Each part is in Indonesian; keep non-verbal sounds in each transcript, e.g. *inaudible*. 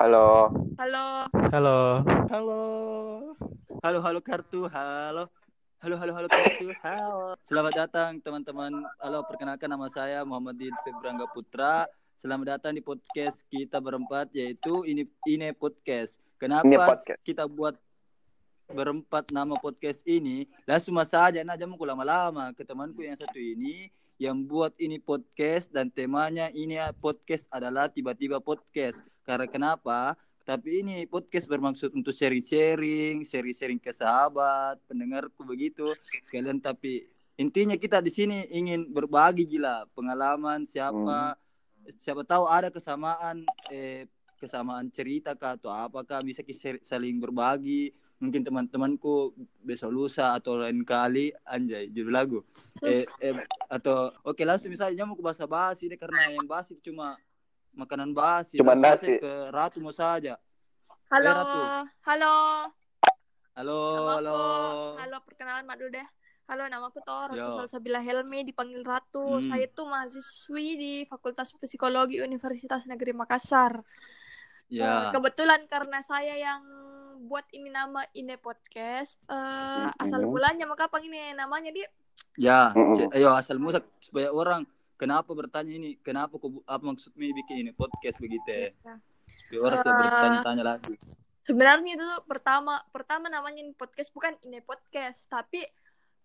Halo. Halo. Halo. Halo. Halo halo kartu. Halo. Halo halo halo kartu. Halo. Selamat datang teman-teman. Halo, perkenalkan nama saya Muhammad Din Febrangga Putra. Selamat datang di podcast kita berempat yaitu ini ini podcast. Kenapa Ini podcast. kita buat berempat nama podcast ini? Lah cuma saja nah jamu lama-lama ke temanku yang satu ini yang buat ini podcast dan temanya ini podcast adalah tiba-tiba podcast. Karena kenapa? Tapi ini podcast bermaksud untuk sharing-sharing, sharing-sharing ke sahabat, pendengarku begitu. Sekalian tapi intinya kita di sini ingin berbagi gila pengalaman siapa siapa tahu ada kesamaan eh kesamaan cerita kah atau apakah bisa saling berbagi mungkin teman-temanku besok lusa atau lain kali anjay judul lagu eh, eh atau oke langsung misalnya mau ke bahasa basi ini karena yang basi itu cuma makanan basi Cuma nasi. ke ratu mau saja Halo. Eh, Ratu. Halo. halo halo Halo, perkenalan Mak dulu deh. Halo, namaku Tor, Ratu Yo. Salsabila Helmi, dipanggil Ratu. Hmm. Saya tuh mahasiswi di Fakultas Psikologi Universitas Negeri Makassar. Eh, ya kebetulan karena saya yang buat ini nama Ine Podcast, eh asal Mhm. bulannya maka apa ini namanya dia? ya c- ayo asal musak supaya orang kenapa bertanya ini? Kenapa kok bu- apa maksudnya bikin ini podcast begitu? Ya supaya orang tuh Eh, bertanya-tanya lagi. Sebenarnya itu tuh pertama pertama namanya ini podcast bukan ini podcast, tapi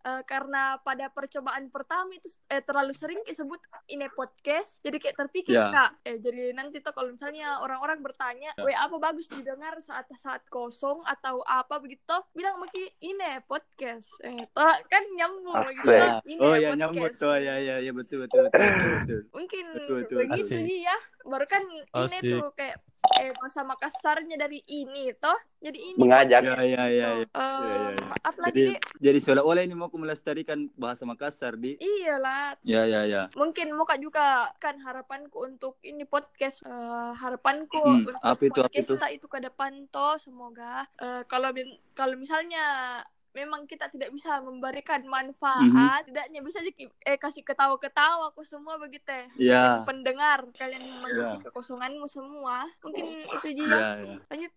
eh, karena pada percobaan pertama itu eh, terlalu sering disebut ini podcast, jadi kayak terpikir Ya. kak, eh jadi nanti tuh kalau misalnya orang-orang bertanya, Ya. weh apa bagus didengar saat saat kosong atau apa begitu, bilang maki ini podcast, eh toh, kan nyambung Asik. begitu, Ya. ini Oh ya podcast. nyambut tuh ya ya ya betul betul betul betul. betul. Mungkin Betul, betul. begitu Asik. ya, baru kan ini Asik. tuh kayak eh bahasa Makassarnya dari ini toh, jadi ini Mengajak. Ya ya ya. ya. Eh, ya, ya. Apa lagi Jadi jadi seolah-olah ini mau aku melestarikan bahasa Makassar di. Iyalah, Ya ya ya. mungkin muka juga kan harapanku untuk ini podcast Eh, harapanku Hmm, untuk apa itu, apa podcast itu? kita itu ke depan toh semoga eh, kalau kalau misalnya memang kita tidak bisa memberikan manfaat Mhm. tidaknya bisa aja ki- eh kasih ketawa-ketawa aku semua begitu Ya. pendengar kalian mengisi Ya. kekosonganmu semua mungkin itu Ya dia ya. lanjut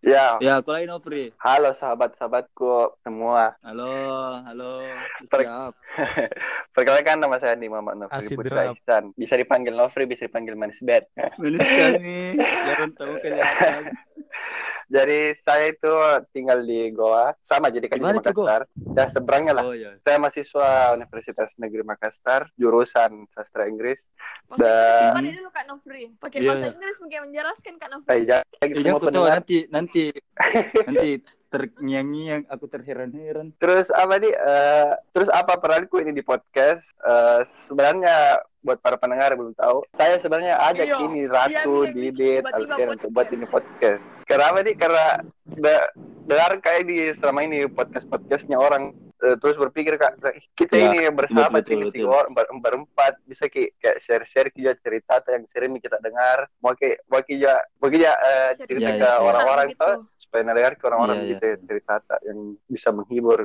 Ya, Ya, aku lain Ofri. halo sahabat-sahabatku semua. Halo, halo. Per- Siap. *laughs* Perkenalkan nama saya Andi Muhammad Nofri Putra. Ihsan. Bisa dipanggil Nofri, bisa dipanggil Manis Bed. Manis sekali. Jangan tahu kelihatan. *laughs* Jadi saya itu tinggal di Goa, sama jadi kan di? Makassar. Ya seberangnya lah. Oh ya. Saya mahasiswa Universitas Negeri Makassar, jurusan sastra Inggris. bahasa Dan- dulu Kak Nofri pakai Iya. bahasa Inggris mungkin menjelaskan Kak Nofri Saya jangan Eh, semua jangan kau tahu pendengar. nanti nanti *laughs* nanti terngiang-ngiang aku terheran-heran. Terus apa nih? eh, terus apa peranku ini di podcast? Eh, sebenarnya buat para pendengar yang belum tahu, saya sebenarnya ajak Iya, ini iya, Ratu, iya, Didit, Alfian untuk buat ini podcast. Kenapa nih? Karena de- dengar kayak di selama ini podcast podcastnya orang eh, terus berpikir kak kita Ya, ini bersahabat betul, betul, orang ber- berempat bisa ki kayak share share kita cerita yang sering kita dengar mau ki mau ki ya mau ki ya eh, Share cerita Ya, ke ya, ya. orang-orang Gitu. tuh supaya dengar ke orang-orang Iya, iya. gitu ya, cerita yang bisa menghibur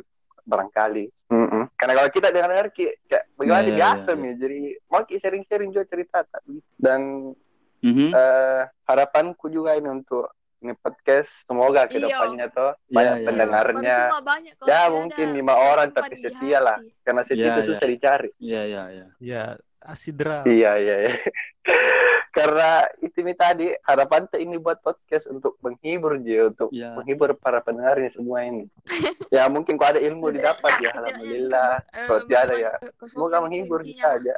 barangkali. Mm-mm. Karena kalau kita dengar-dengar ki kayak bagaimana Iya, iya, biasa iya, iya. nih, jadi mau sharing-sharing juga cerita tak? dan Mhm. eh, harapanku juga ini untuk ini podcast semoga ke Iya. depannya tuh Iya, banyak iya. pendengarnya banyak kalau Ya, tidak mungkin ada lima orang, tapi setia lah. karena setia Iya, itu iya. susah dicari. Iya, iya, iya. Ya, Asidra. Iya iya iya. *laughs* karena itu nih tadi harapan tuh ini buat podcast untuk menghibur dia untuk Iya. menghibur para pendengarnya semua ini. ya mungkin kalau ada ilmu didapat ya *laughs* alhamdulillah. eh, Kalau tiada ya semoga menghibur intinya. saja.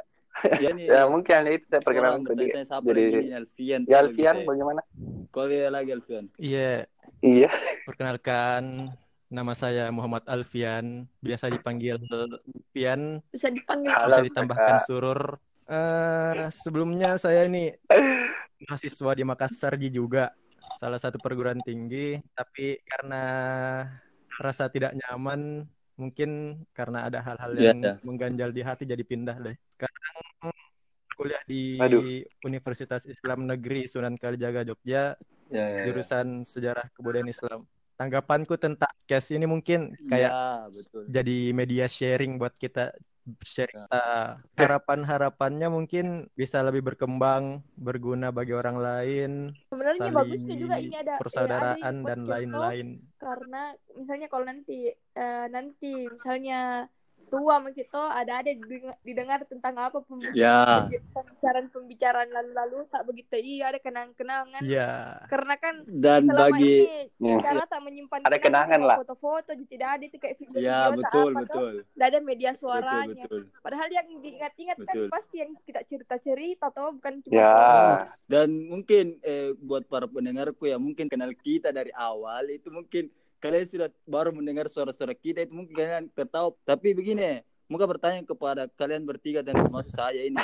Ya nih. *laughs* Ya mungkin hanya itu saya perkenalan orang tadi. Jadi ini Alfian. ya Alfian Gitu. bagaimana? Kau lihat lagi Alfian. Iya, Iya. perkenalkan nama saya Muhammad Alfian, biasa dipanggil Alfian, bisa dipanggil Halo, bisa ditambahkan Kakak. surur. Eh, sebelumnya saya ini mahasiswa di Makassar Ji juga, salah satu perguruan tinggi, tapi karena rasa tidak nyaman, mungkin karena ada hal-hal Iya, yang iya. mengganjal di hati jadi pindah deh. Sekarang kuliah di Aduh. Universitas Islam Negeri Sunan Kalijaga Jogja, Ya, ya, ya. jurusan Sejarah Kebudayaan Islam. Tanggapanku tentang case ini mungkin kayak Ya, betul. jadi media sharing buat kita cerita harapan-harapannya mungkin bisa lebih berkembang, berguna bagi orang lain, Sebenarnya bagusnya juga ini ada eh, persaudaraan ada ini dan lain-lain. karena misalnya kalau nanti eh, nanti misalnya tua sama kita ada ada didengar, didengar tentang apa pem- Ya. pembicaraan pembicaraan lalu-lalu tak begitu iya ada kenang-kenangan Iya. karena kan Dan selama bagi ini Ya. cara tak menyimpan Ada kenangan cuma lah. foto-foto jadi tidak ada itu kayak video Ya, tak betul, apa betul. tidak ada media Betul, suaranya betul. padahal yang diingat-ingat kan Betul. pasti yang kita cerita-cerita atau bukan cuma Ya. foto. Dan mungkin eh, buat para pendengarku ya mungkin kenal kita dari awal itu mungkin kalian sudah baru mendengar suara-suara kita itu mungkin kalian ketahui. Tapi begini, muka bertanya kepada kalian bertiga dan termasuk saya ini.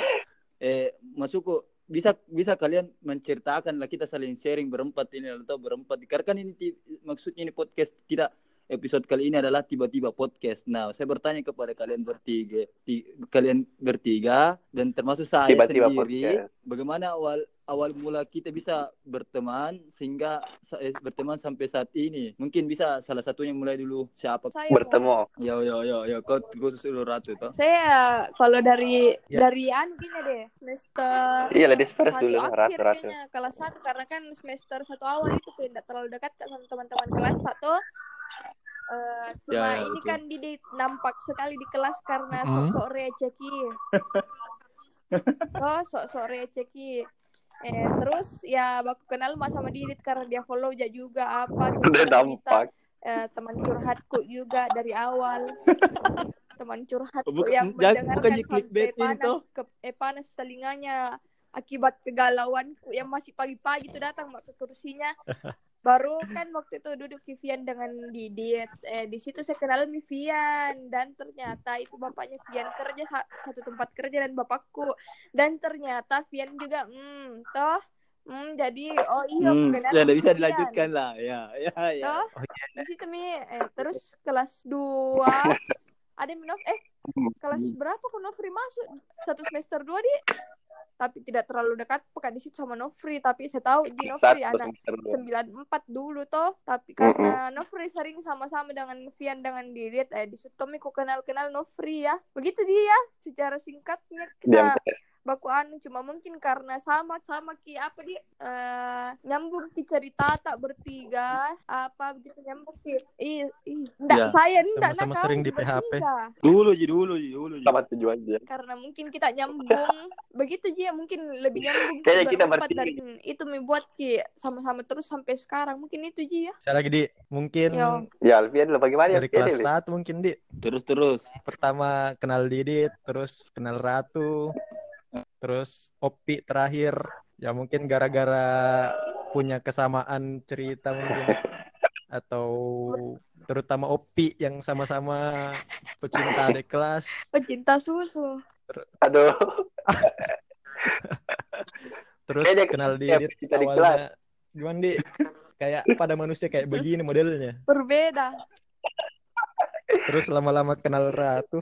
Eh, masukku bisa bisa kalian menceritakan lah kita saling sharing berempat ini atau berempat karena kan ini maksudnya ini podcast kita episode kali ini adalah tiba-tiba podcast. Nah, saya bertanya kepada kalian bertiga, ti- kalian bertiga dan termasuk saya Tiba-tiba sendiri, podcast. bagaimana awal awal mula kita bisa berteman sehingga eh, berteman sampai saat ini. Mungkin bisa salah satunya mulai dulu siapa? Saya Bertemu. Yo yo yo yo kau khusus dulu Ratu toh. Saya kalau dari Ya. dari anu gini deh semester Iya, ladies first dulu, akhir ratu-ratu. kayaknya kelas satu karena kan semester satu awal itu tidak terlalu dekat kan sama teman-teman kelas satu. Eh, cuma Ya, ya, ini betul. kan di, di- nampak sekali di kelas karena Mm. sok-sok receh ki. *laughs* oh, sok-sok receh ki. Eh, terus ya baku kenal mas sama Didit karena dia follow ja juga apa Udah nampak. Eh, teman curhatku juga dari awal. Teman curhatku Bukan- yang mendengarkan bukannya sampai panas ke, eh, panas telinganya. Akibat kegalauanku yang masih pagi-pagi tuh datang mak ke kursinya baru kan waktu itu duduk Vivian dengan Didit. Eh di situ saya kenal Vivian. Dan ternyata itu bapaknya Vivian kerja sa- satu tempat kerja dan bapakku. Dan ternyata Vivian juga hmm toh hmm jadi oh iya Hmm, kenal ya udah bisa Vivian. dilanjutkan lah. Ya ya ya. Toh, Oh, di situ mi. Eh, terus kelas 2 *laughs* ada minum eh kelas berapa kok Nofri masuk satu semester dua di tapi tidak terlalu dekat pekan di situ sama Nofri. Tapi saya tahu di Nofri anak empat dulu toh. Tapi karena Nofri sering sama-sama dengan Vian dengan Didit eh di situ kenal-kenal Nofri ya. Begitu dia secara singkatnya Diam kita baku anu cuma mungkin karena sama sama ki apa dia eh nyambung ki cerita tak bertiga apa begitu nyambung ki ih ih ndak Ya. saya ndak Sama-sama nak sering di PHP. bertiga. Dulu ji dulu ji dulu ji. sama tujuan aja. karena mungkin kita nyambung *laughs* begitu dia mungkin lebih nyambung Kayaknya kita berempat bertiga. dari itu mi buat ki sama-sama terus sampai sekarang mungkin itu ji ya Saya lagi di mungkin Yo. Ya, Alfian lo bagaimana dari Alfian, kelas satu mungkin di Terus terus. pertama kenal Didit, terus kenal Ratu, terus Opi terakhir. Ya mungkin gara-gara punya kesamaan cerita mungkin atau terutama Opi yang sama-sama pecinta adik kelas. pecinta susu Aduh. Terus Kayaknya kenal pecinta adik awalnya gimana di kayak pada manusia kayak begini modelnya. berbeda Terus lama-lama kenal Ratu.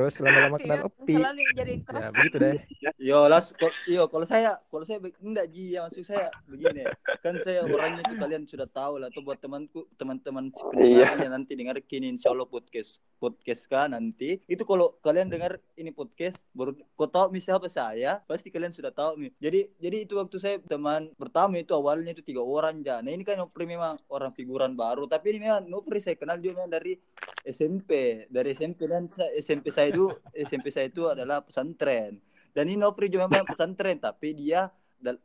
Terus lama-lama kenal Iya, Opi. selalu yang jadi terus Ya begitu deh. Yo las yo kalau saya kalau saya enggak ji. Ya maksud saya begini. Kan saya *laughs* orangnya itu kalian sudah tahu lah. Tuh buat temanku teman-teman si Iya. pendengarnya nanti dengar kini insya Allah podcast podcast kan nanti. Itu kalau kalian dengar ini podcast baru kau tahu mi siapa saya pasti kalian sudah tahu mi. Jadi jadi itu waktu saya teman pertama itu awalnya itu tiga orang ja. Nah ini kan Nopri memang orang figuran baru. Tapi ini memang Nopri saya kenal juga memang dari SMP dari SMP dan SMP saya itu SMP saya itu adalah pesantren dan ini Nopri juga memang pesantren tapi dia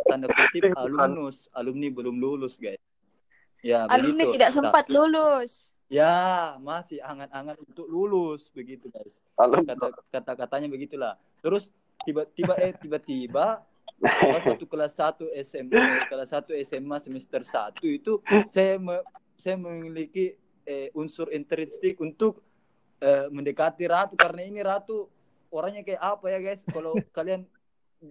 tanda kutip alumnus. Alumni belum lulus guys. Ya alumni begitu tidak Nah, sempat lulus. Ya masih angan-angan untuk lulus begitu guys. Kata kata katanya begitulah. Terus tiba-tiba eh tiba-tiba *laughs* pas waktu kelas 1 SMA kelas 1 SMA semester 1 itu saya me- saya memiliki eh, unsur intrinsik untuk eh, mendekati Ratu. Karena ini Ratu orangnya kayak apa ya guys? Kalau *laughs* kalian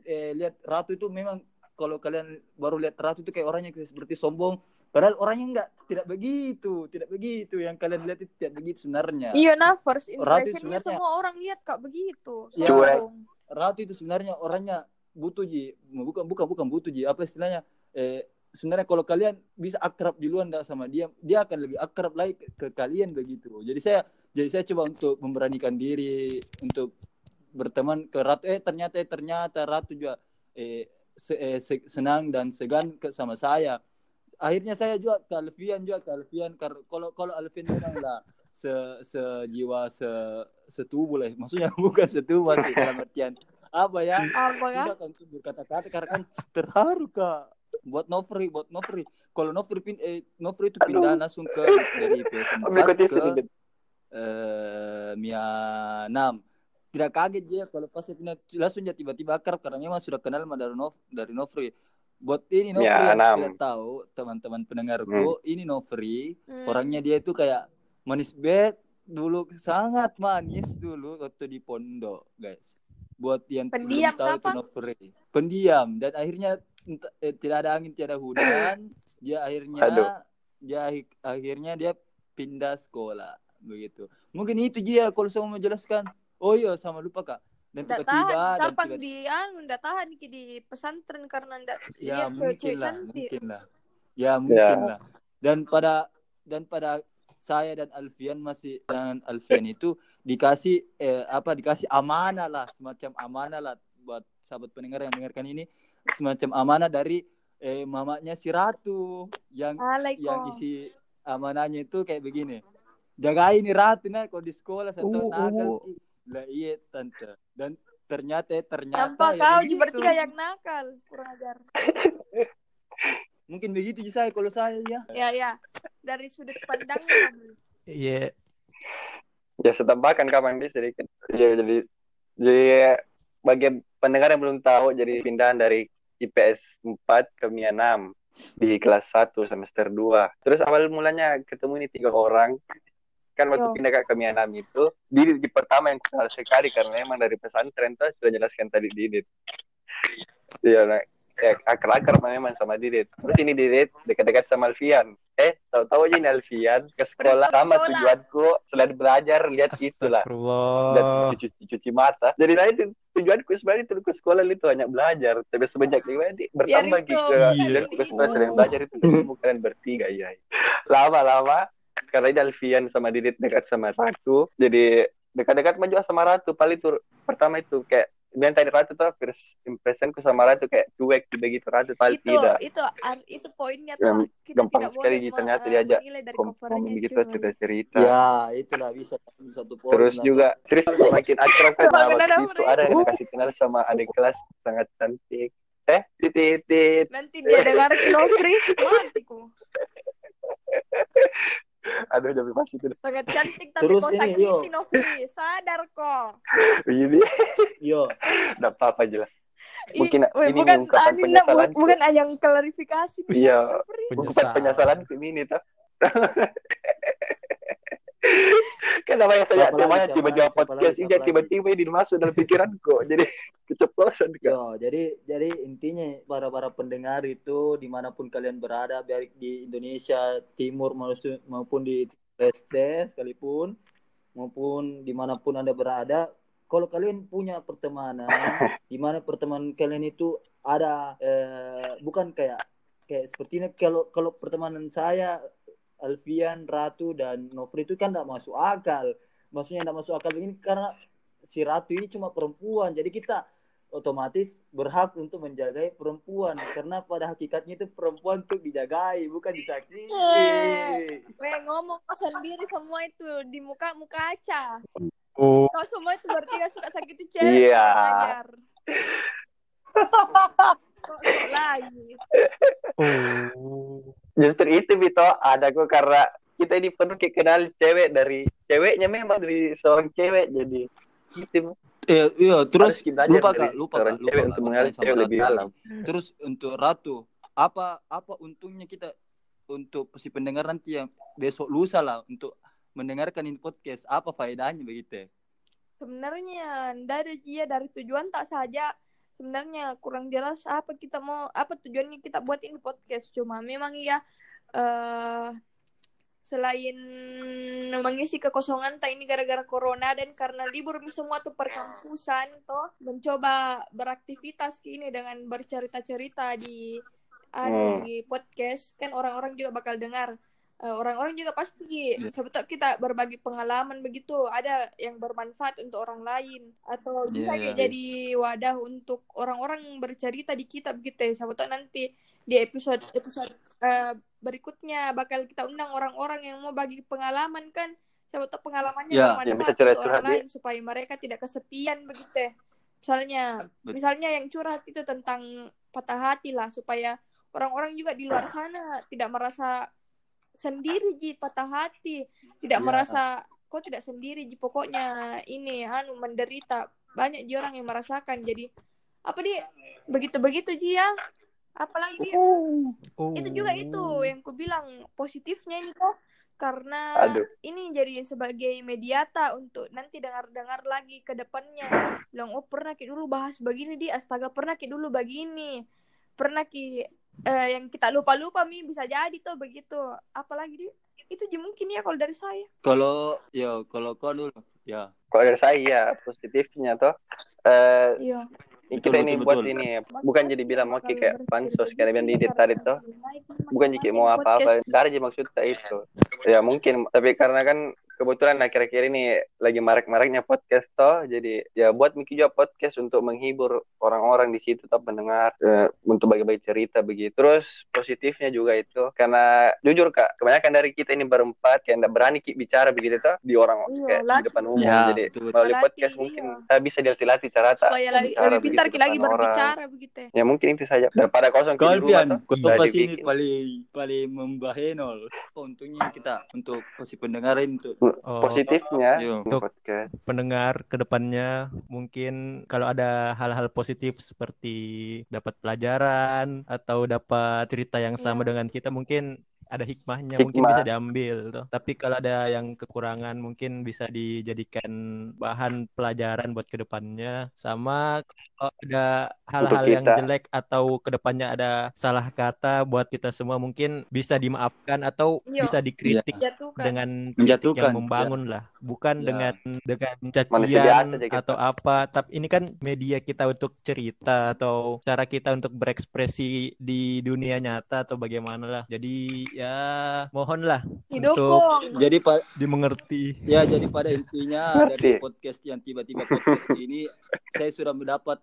eh, lihat Ratu itu memang kalau kalian baru lihat Ratu itu kayak orangnya kayak seperti sombong. Padahal orangnya enggak tidak begitu tidak begitu. Yang kalian lihat itu tidak begitu sebenarnya. Iya nah first impressionnya sebenarnya- semua orang lihat kak begitu. Ya. Sombong. Ratu itu sebenarnya orangnya butuh ji. Bukan bukan bukan butuh ji. Apa istilahnya? Eh, sebenarnya kalau kalian bisa akrab duluan dah sama dia dia akan lebih akrab lagi ke, ke kalian begitu. Jadi saya jadi saya coba untuk memberanikan diri untuk berteman ke Ratu eh ternyata eh, ternyata Ratu juga eh, se- eh, se- senang dan segan ke sama saya. Akhirnya saya juga ke Alfian juga ke Alfian kalau kalau Alfian memang lah se sejiwa se setubuh lah maksudnya *laughs* bukan setubuh sih dalam artian apa ya? Apa ya? untuk berkata-kata karena kan terharu kak. Buat Nofri buat Nofri. Kalau Nofri pin eh, Nofri itu pindah langsung ke dari PS4 Mengikuti ke eh Mia 6 tidak kaget dia kalau pas pindah langsung dia tiba-tiba akrab karena memang sudah kenal sama dari Nof dari Nofri buat ini Nofri Mia yang 6. tidak tahu teman-teman pendengarku ini Nofri Hmm. orangnya dia itu kayak manis bet dulu sangat manis dulu waktu di pondok guys buat yang Pendiam belum tahu itu? Nofri pendiam dan akhirnya eh, tidak ada angin tiada hujan *clears throat* dia akhirnya Aduh. dia akhir- akhirnya dia pindah sekolah begitu mungkin itu dia kalau saya mau menjelaskan oh iya sama lupa kak dan Nggak tiba-tiba tahan, dan gampang tiba di anu, nggak tahan Ki, di pesantren karena nggak ya iya, mungkin cewek lah cantik. mungkin lah ya mungkin Ya. lah dan pada dan pada saya dan Alfian masih dan Alfian itu dikasih eh, apa dikasih amanah lah semacam amanah lah buat sahabat pendengar yang dengarkan ini semacam amanah dari eh, mamanya si Ratu yang yang isi amanahnya itu kayak begini jaga ini Ratu nah kalau di sekolah saya tahu Oh, nakal oh. Lah iya tante dan ternyata ternyata Nampak ya kau begitu. berarti kayak nakal, kurang ajar. *laughs* mungkin begitu sih saya kalau saya ya Ya ya, dari sudut pandangnya. Iya. Ya setambahkan kapan bisa sedikit. Ya, jadi jadi bagi pendengar yang belum tahu jadi pindahan dari IPS 4 ke MIA 6 di kelas 1 semester 2. Terus awal mulanya ketemu ini tiga orang. Kan waktu Yo. pindah ke MIA 6 itu di, di pertama yang kenal sekali karena emang dari pesantren tuh sudah jelaskan tadi Didit. Iya, nah, ya, akar-akar memang sama Didit. Terus ini Didit dekat-dekat sama Alfian. Eh, tahu-tahu aja ini Alfian ke sekolah sama tujuanku selain belajar lihat itulah dan cuci, cuci mata. Jadi nah itu tujuanku sebenarnya itu ke sekolah itu hanya belajar. Tapi semenjak ini nanti bertambah gitu. Iya. Dan ke sekolah selain belajar itu kalian bertiga ya. Lama-lama karena ini Alfian sama Didit dekat sama Ratu. Jadi dekat-dekat maju sama Ratu. Paling itu pertama itu kayak bilang tadi Ratu tuh first impressionku sama Ratu kayak cuek begitu Ratu paling itu tidak. itu itu poinnya Yang tuh kita gampang tidak sekali boleh ternyata diajak coverannya begitu cerita-cerita. ya itulah bisa satu poin Terus juga Chris semakin akrab kan nah, waktu itu ada yang kasih kenal sama adik kelas sangat cantik. Eh, titit. Nanti dia dengar Nofri, matiku. *laughs* Aduh, jadi masih itu. Sangat cantik tapi Terus ini, yo. Nofri. Sadar kok. Ini yo enggak apa-apa aja lah. I- Mungkin weh, ini bukan ungkapan nak, bu- bukan yang klarifikasi. Iya. Nofri. Bukan Penyesalan. penyesalan ini tuh. *laughs* kan namanya saya namanya tiba-tiba podcast ini lagi? tiba-tiba ini masuk dalam pikiranku *laughs* jadi keceplosan kan Yo, jadi jadi intinya para para pendengar itu di mana pun kalian berada, baik di Indonesia Timur maupun di Leste sekalipun, maupun di mana pun anda berada, kalau kalian punya pertemanan, *laughs* di mana pertemanan kalian itu ada eh, bukan kayak kayak sepertinya kalau kalau pertemanan saya Alfian, Ratu dan Nofri itu kan tidak masuk akal. Maksudnya tidak masuk akal begini karena si Ratu ini cuma perempuan, jadi kita otomatis berhak untuk menjagai perempuan karena pada hakikatnya itu perempuan untuk dijagai bukan disakiti. Weh, ngomong kau sendiri semua itu di muka muka kaca. Oh, Kau semua itu berarti gak suka sakit itu cewek. Iya. *laughs* lagi. oh. justru itu Vito ada kok karena kita ini penuh kayak kenal cewek dari ceweknya memang dari seorang cewek jadi gitu Eh, iya, terus kita lupa dari kak, lupa kak, lupa kak. untuk sama cewek lebih dalam. Terus untuk Ratu, apa apa untungnya kita untuk si pendengar nanti yang besok lusa lah untuk mendengarkan ini podcast, apa faedahnya begitu? ya? Sebenarnya ndak ada dia dari tujuan tak saja. Sebenarnya kurang jelas apa kita mau apa tujuannya kita buat ini podcast. Cuma memang iya eh selain mengisi kekosongan tak ini gara-gara corona dan karena libur semua tuh perkampusan toh mencoba beraktivitas ini dengan bercerita-cerita di Hmm. di podcast kan orang-orang juga bakal dengar orang-orang juga pasti. Iya. siapa tahu kita berbagi pengalaman begitu. Ada yang bermanfaat untuk orang lain. Atau bisa Iya, kayak iya. jadi wadah untuk orang-orang bercerita di kita begitu ya. Siapa tahu nanti di episode episode eh, berikutnya bakal kita undang orang-orang yang mau bagi pengalaman kan. Siapa tahu pengalamannya Ya, bermanfaat yang bisa untuk orang lain supaya mereka tidak kesepian begitu ya. Misalnya Bet- misalnya yang curhat itu tentang patah hati lah. Supaya orang-orang juga di luar sana tidak merasa sendiri ji patah hati. Tidak Ya. merasa kok tidak sendiri ji. Pokoknya ini anu menderita. Banyak ji orang yang merasakan. Jadi apa di begitu begitu ji ya. Apalagi Di? Oh. itu juga itu yang ku bilang positifnya ini kok. Karena Aduh. ini jadi sebagai mediata untuk nanti dengar-dengar lagi ke depannya. Bilang oh pernah ki dulu bahas begini di. Astaga pernah ki dulu begini pernah ki eh, yang kita lupa-lupa mi. Bisa jadi tuh begitu. Apalagi di itu mungkin ya kalau dari saya. Kalau ya kalau kau dulu ya. Kalau dari saya positifnya tuh eh iya. kita Betul, ini betul, buat betul. ini bukan jadi bilang mau kayak pansos kayak yang di tadi tuh. Bukan jadi mau apa-apa dari aja maksudnya itu. Ya mungkin tapi karena kan kebetulan akhir-akhir ini lagi marak-maraknya podcast toh jadi ya buat Miki juga podcast untuk menghibur orang-orang di situ tetap mendengar eh, untuk bagi-bagi cerita begitu terus positifnya juga itu karena jujur kak kebanyakan dari kita ini berempat kayak nggak berani Ki bicara begitu tuh di orang Iya, kayak di latih. depan umum Ya, jadi betul, melalui podcast iya. mungkin eh, bisa dilatih-latih cara tak supaya lagi bicara lebih pintar begitu lagi depan orang. berbicara begitu ya ya mungkin itu saja daripada kosong di rumah pas ini dibikin. paling paling membahenol. Untungnya kita untuk posisi pendengarin untuk Oh, positifnya Iya. Untuk- podcast pendengar ke depannya mungkin kalau ada hal-hal positif seperti dapat pelajaran atau dapat cerita yang sama Iya. dengan kita mungkin ada hikmahnya Hikmah. mungkin bisa diambil tuh. Tapi kalau ada yang kekurangan mungkin bisa dijadikan bahan pelajaran buat ke depannya. Sama kalau ada hal-hal yang jelek atau ke depannya ada salah kata buat kita semua mungkin bisa dimaafkan atau Iya. bisa dikritik jatuhkan dengan kritik Menjatuhkan, yang membangun lah bukan Ya. dengan dengan cacian kita. atau apa tapi ini kan media kita untuk cerita atau cara kita untuk berekspresi di dunia nyata atau bagaimana lah jadi ya mohonlah didukung jadi pak dimengerti. Ya jadi pada intinya dari podcast yang tiba-tiba podcast ini saya sudah mendapat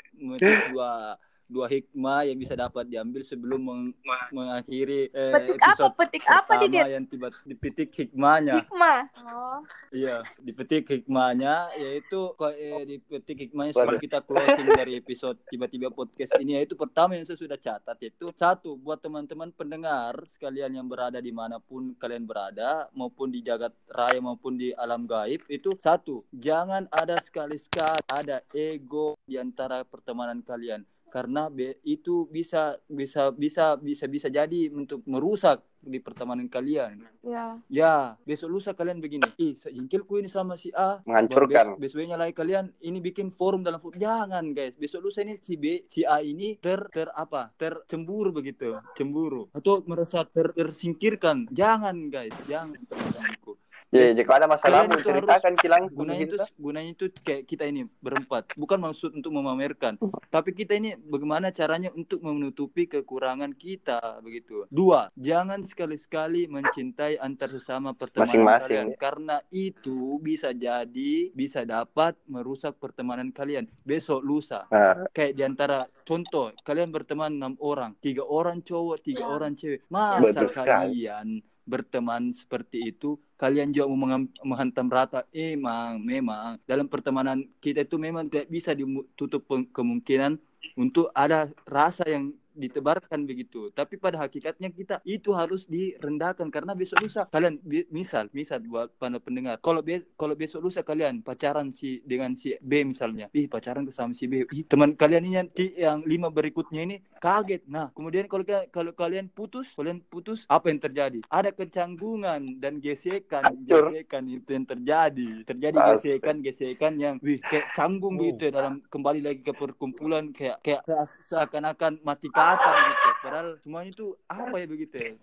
dua dua hikmah yang bisa dapat diambil sebelum meng- mengakhiri eh, petik apa? episode petik apa di yang tiba dipetik hikmahnya. Hikmah? Oh. Iya, dipetik hikmahnya yaitu kok eh, dipetik hikmahnya sebelum kita closing dari episode tiba-tiba podcast ini yaitu pertama yang saya sudah catat itu satu buat teman-teman pendengar sekalian yang berada di mana pun kalian berada maupun di jagat raya maupun di alam gaib itu satu jangan ada sekali-sekali ada ego di antara pertemanan kalian karena be- itu bisa bisa bisa bisa bisa jadi untuk merusak di pertemanan kalian. ya Ya, besok lusa kalian begini. Ih, sejengkelku ini sama si A. menghancurkan Bes besoknya lagi kalian ini bikin forum dalam forum. Jangan, guys. Besok lusa ini si B, si A ini ter ter apa? Tercemburu begitu, cemburu atau merasa ter, tersingkirkan. Jangan, guys. Jangan teman-temanku. Ya jika ada masalah itu ceritakan kilang Gunanya itu gunanya itu kayak kita ini berempat. Bukan maksud untuk memamerkan, tapi kita ini bagaimana caranya untuk menutupi kekurangan kita begitu. Dua, jangan sekali-sekali mencintai antar sesama pertemanan Masing-masing. kalian karena itu bisa jadi bisa dapat merusak pertemanan kalian. Besok lusa Nah, kayak di antara contoh kalian berteman enam orang, tiga orang cowok, tiga Ya. orang cewek. Masa Betul sekali. kalian berteman seperti itu kalian juga mau menghantam rata. Emang memang. Dalam pertemanan kita itu memang tidak bisa ditutup kemungkinan untuk ada rasa yang ditebarkan begitu. Tapi pada hakikatnya kita itu harus direndahkan. Karena besok lusa kalian misal misal buat para pendengar. Kalau be- kalau besok lusa kalian pacaran si dengan si B misalnya. Ih pacaran ke sama si B. Ih teman kalian ini nanti yang lima berikutnya ini kaget. Nah kemudian kalau ka- kalau kalian putus kalian putus apa yang terjadi? Ada kecanggungan dan gesekan. Gesekan itu yang terjadi. Terjadi gesekan gesekan yang wih kayak canggung begitu ya dalam kembali lagi ke perkumpulan. Kayak kayak seakan-akan mati kata gitu padahal semuanya itu apa ya begitu ya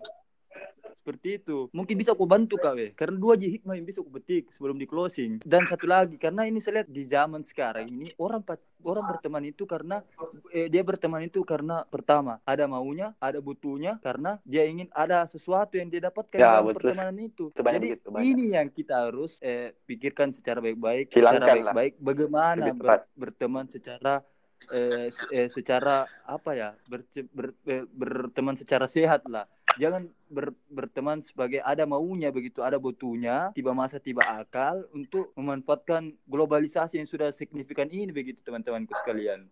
seperti itu. Mungkin bisa aku bantu kak we. Karena dua aja hikmah yang bisa aku petik sebelum di closing. Dan satu lagi karena ini saya lihat di zaman sekarang ini orang orang berteman itu karena eh, dia berteman itu karena pertama ada maunya, ada butuhnya karena dia ingin ada sesuatu yang dia dapatkan Ya, dalam betul. pertemanan itu. Banyak Jadi begitu, banyak. ini yang kita harus eh, pikirkan secara baik-baik, secara baik-baik bagaimana ber- berteman secara eh, eh, secara apa ya berce- ber- eh, berteman secara sehat lah. Jangan ber- berteman sebagai ada maunya begitu ada butuhnya tiba masa tiba akal untuk memanfaatkan globalisasi yang sudah signifikan ini begitu teman-temanku sekalian.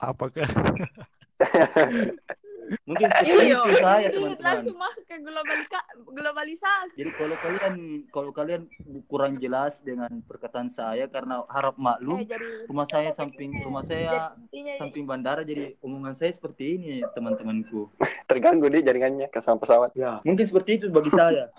Apakah *laughs* mungkin *laughs* Iya, itu saya ini teman-teman langsung masuk ke globalika- globalisasi. jadi kalau kalian kalau kalian kurang jelas dengan perkataan saya karena harap Eh, maklum jadi rumah saya samping rumah saya intinya samping bandara jadi omongan saya seperti ini teman-temanku Terganggu di jaringannya ke sama pesawat. Ya, mungkin seperti itu bagi saya.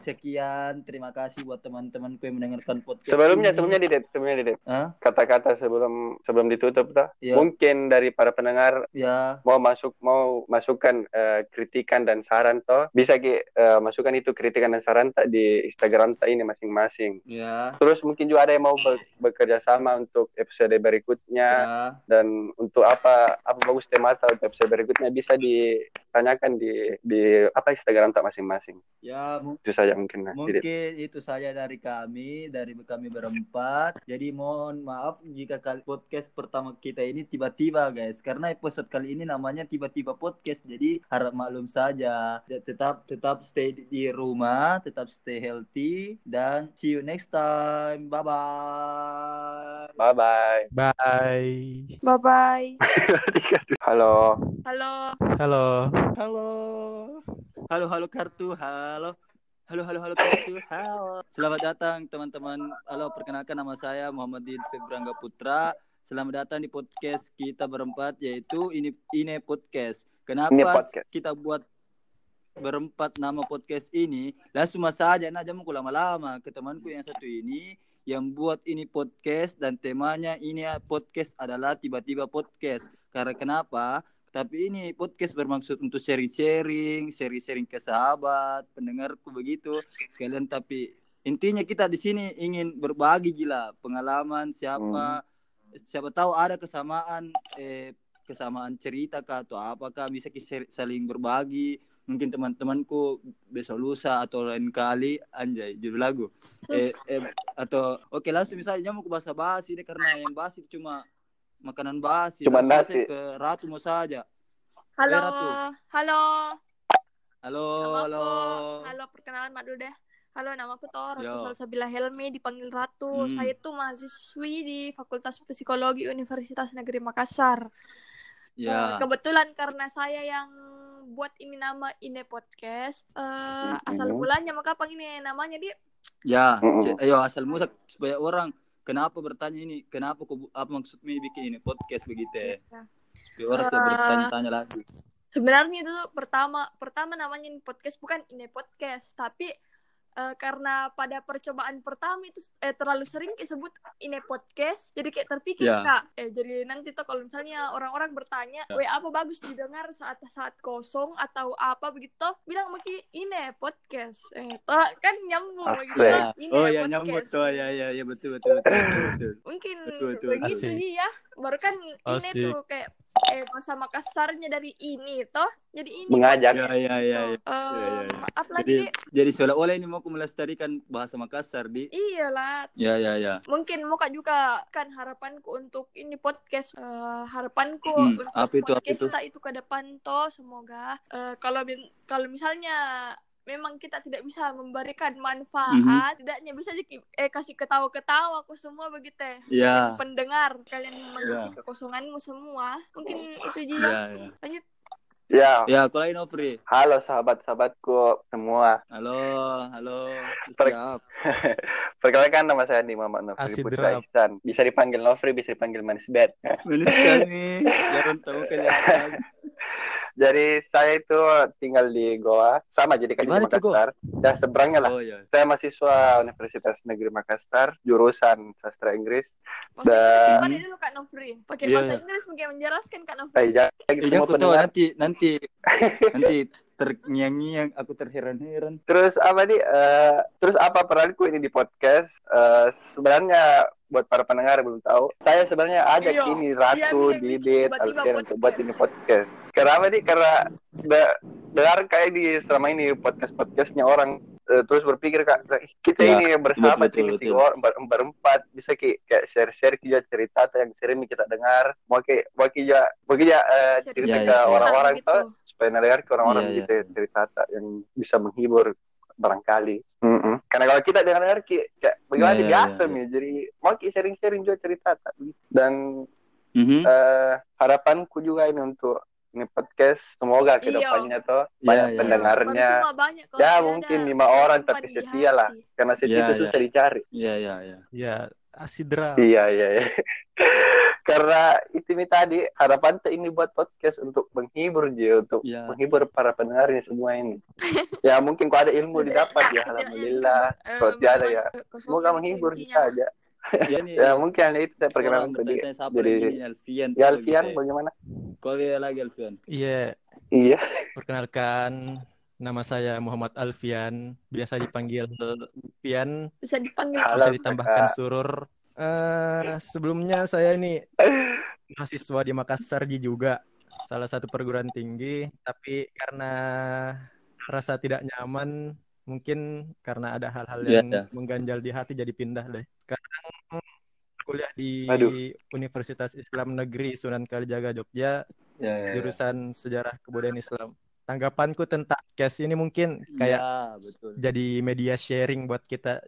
Sekian, terima kasih buat teman-temanku yang mendengarkan podcast. Sebelumnya, ini. sebelumnya Didet, sebelumnya Didet. Kata-kata sebelum sebelum ditutup tuh. Ya. Mungkin dari para pendengar Ya, mau masuk mau masukkan eh, kritikan dan saran toh bisa ki eh, masukkan itu kritikan dan saran tak di Instagram tak ini masing-masing. ya, Terus mungkin juga ada yang mau ber- bekerja sama untuk episode berikutnya ya, dan untuk apa apa bagus tema atau episode berikutnya bisa ditanyakan di di apa Instagram tak masing-masing. ya. Itu saja mungkin. Nah. Mungkin itu saja dari kami, dari kami berempat. Jadi mohon maaf jika podcast pertama kita ini tiba-tiba guys, karena episode kali ini namanya tiba-tiba podcast. Jadi harap maklum saja. Tetap tetap stay di- di rumah, tetap stay healthy dan see you next time. Bye bye. Bye bye. bye? Bye bye. Halo. Halo. Halo. Halo. Halo halo kartu. Halo. Halo halo halo kartu. Halo. Selamat datang teman-teman. Halo, perkenalkan nama saya Muhammadin Febrangga Putra. Selamat datang di podcast kita berempat yaitu ini ini podcast. Kenapa Ini podcast. kita buat berempat nama podcast ini? Langsung saja nah jamu lama-lama ke temanku yang satu ini yang buat ini podcast dan temanya ini podcast adalah tiba-tiba podcast. Karena kenapa? Tapi ini podcast bermaksud untuk sharing-sharing, sharing-sharing ke sahabat, pendengarku begitu. Sekalian tapi intinya kita di sini ingin berbagi gila pengalaman siapa siapa tahu ada kesamaan eh kesamaan cerita kah atau apakah bisa kita saling berbagi mungkin teman-temanku besok lusa atau lain kali anjay judul lagu eh, eh, atau oke langsung misalnya mau ke bahasa basi deh karena yang basi itu cuma makanan basi Cuma nasi. ke ratu mau saja Halo. Ratu. Halo. halo halo halo perkenalan Mak dulu deh. Halo, nama aku Tor, Yo. Ratu Salsabila Helmi, dipanggil Ratu. Hmm. Saya tuh mahasiswi di Fakultas Psikologi Universitas Negeri Makassar. Ya kebetulan karena saya yang buat ini nama Ine Podcast, eh asal Mhm. bulannya maka apa ini namanya dia? ya. C- ayo asal musak supaya orang kenapa bertanya ini kenapa kok bu- apa maksudnya bikin ini podcast begitu ya supaya orang tuh Eh, bertanya-tanya lagi Sebenarnya itu tuh pertama pertama namanya ini podcast bukan Ine Podcast, tapi eh, karena pada percobaan pertama itu eh, terlalu sering disebut Ine Podcast, jadi kayak terpikir Ya. kak, eh, jadi nanti tuh kalau misalnya orang-orang bertanya, Ya. weh apa bagus didengar saat saat kosong atau apa begitu, bilang maki Ine Podcast, eh, toh, kan nyambung Asik. begitu, Ya. Ine oh ya Podcast. nyambut tuh ya ya ya betul betul betul betul, betul. Mungkin Betul, betul. begitu Asik. sih ya, baru kan Asik. tuh kayak eh bahasa Makassarnya dari ini toh, jadi ini Mengajak. ya ya ya, ya. Eh, ya, ya. Maaf lagi jadi jadi seolah-olah ini mau aku melestarikan bahasa Makassar di. Iyalah, ya ya ya. Mungkin muka juga kan harapanku untuk ini podcast Eh, harapanku Hmm, untuk apa itu, apa podcast itu? kita itu ke depan toh semoga eh, kalau kalau misalnya memang kita tidak bisa memberikan manfaat Mhm. tidaknya bisa ki- eh kasih ketawa-ketawa aku semua begitu. Ya. Jadi pendengar kalian mengisi Ya. kekosonganmu semua mungkin itu juga ya. Lanjut Ya, ya aku lain Ofri halo sahabat-sahabatku semua. halo halo Per- siap *laughs* Perkenalkan nama saya Andi Muhammad Nofri Asid Putra. Ihsan. Bisa dipanggil Nofri, bisa dipanggil Manis Bed. manis sekali jangan tahu kelihatan *laughs* Jadi saya itu tinggal di Goa, sama jadi kan di? Makassar. Ya seberangnya lah. Oh iya. Saya mahasiswa Universitas Negeri Makassar, jurusan sastra Inggris. Bahasa Dan- dulu Kak Nofri? Pakai Iya. bahasa Inggris mungkin menjelaskan Kak Nofri. Eh, jangan semua jangan kau tahu nanti nanti nanti terngiang-ngiang aku terheran-heran. Terus apa nih? eh, terus apa peranku ini di podcast? Eh, sebenarnya buat para pendengar yang belum tahu, saya sebenarnya ajak Iya, ini iya, Ratu, bikin Didit, Alfian untuk buat ini podcast. Kenapa nih? Karena de- dengar kayak di selama ini podcast-podcastnya orang eh, terus berpikir kak kita Ya, ini bersama betul, betul, betul. orang ber- berempat bisa ki- kayak share-share juga cerita yang sering kita dengar mau kayak mau kita mau kita eh, Cerita cerita Ya, ke ya, ya. orang-orang Gitu. supaya dengar ke orang-orang Iya, gitu ya, cerita yang bisa menghibur barangkali. Mm-mm. Karena kalau kita dengar-dengar ki- kayak bagaimana iya, biasa nih, jadi mau ki sharing-sharing juga cerita tak? dan Mhm. eh, harapanku juga ini untuk ini podcast semoga Iya. ke depannya tuh Iya, banyak iya. pendengarnya Baru semua banyak kalau Ya, mungkin lima orang, tapi setia lah. karena setia Iya, itu iya. susah dicari. Iya iya iya. Ya, asidra. Iya iya iya. *laughs* Karena itu nih tadi harapan tuh ini buat podcast untuk menghibur dia untuk Iya. menghibur para pendengarnya semua ini. *laughs* ya mungkin kalau ada ilmu didapat ya alhamdulillah. bisa, eh, Kalau tiada ya semoga menghibur intinya. saja. *laughs* Ya, nih, Ya mungkin hanya itu perkenalan tadi. nih, Alfian. ya Alfian Gitu. bagaimana? Kau lihat lagi Alfian. Iya, Iya. perkenalkan nama saya Muhammad Alfian, biasa dipanggil Alfian, Bisa dipanggil Halo, bisa ditambahkan surur. Eh, sebelumnya saya ini *laughs* mahasiswa di Makassar Ji juga, salah satu perguruan tinggi, tapi karena rasa tidak nyaman, mungkin karena ada hal-hal Iya, yang iya. mengganjal di hati jadi pindah deh. Sekarang kuliah di Aduh. Universitas Islam Negeri Sunan Kalijaga Jogja, Ya, ya, ya. jurusan Sejarah Kebudayaan Islam. Tanggapanku tentang case ini mungkin kayak Ya, betul. jadi media sharing buat kita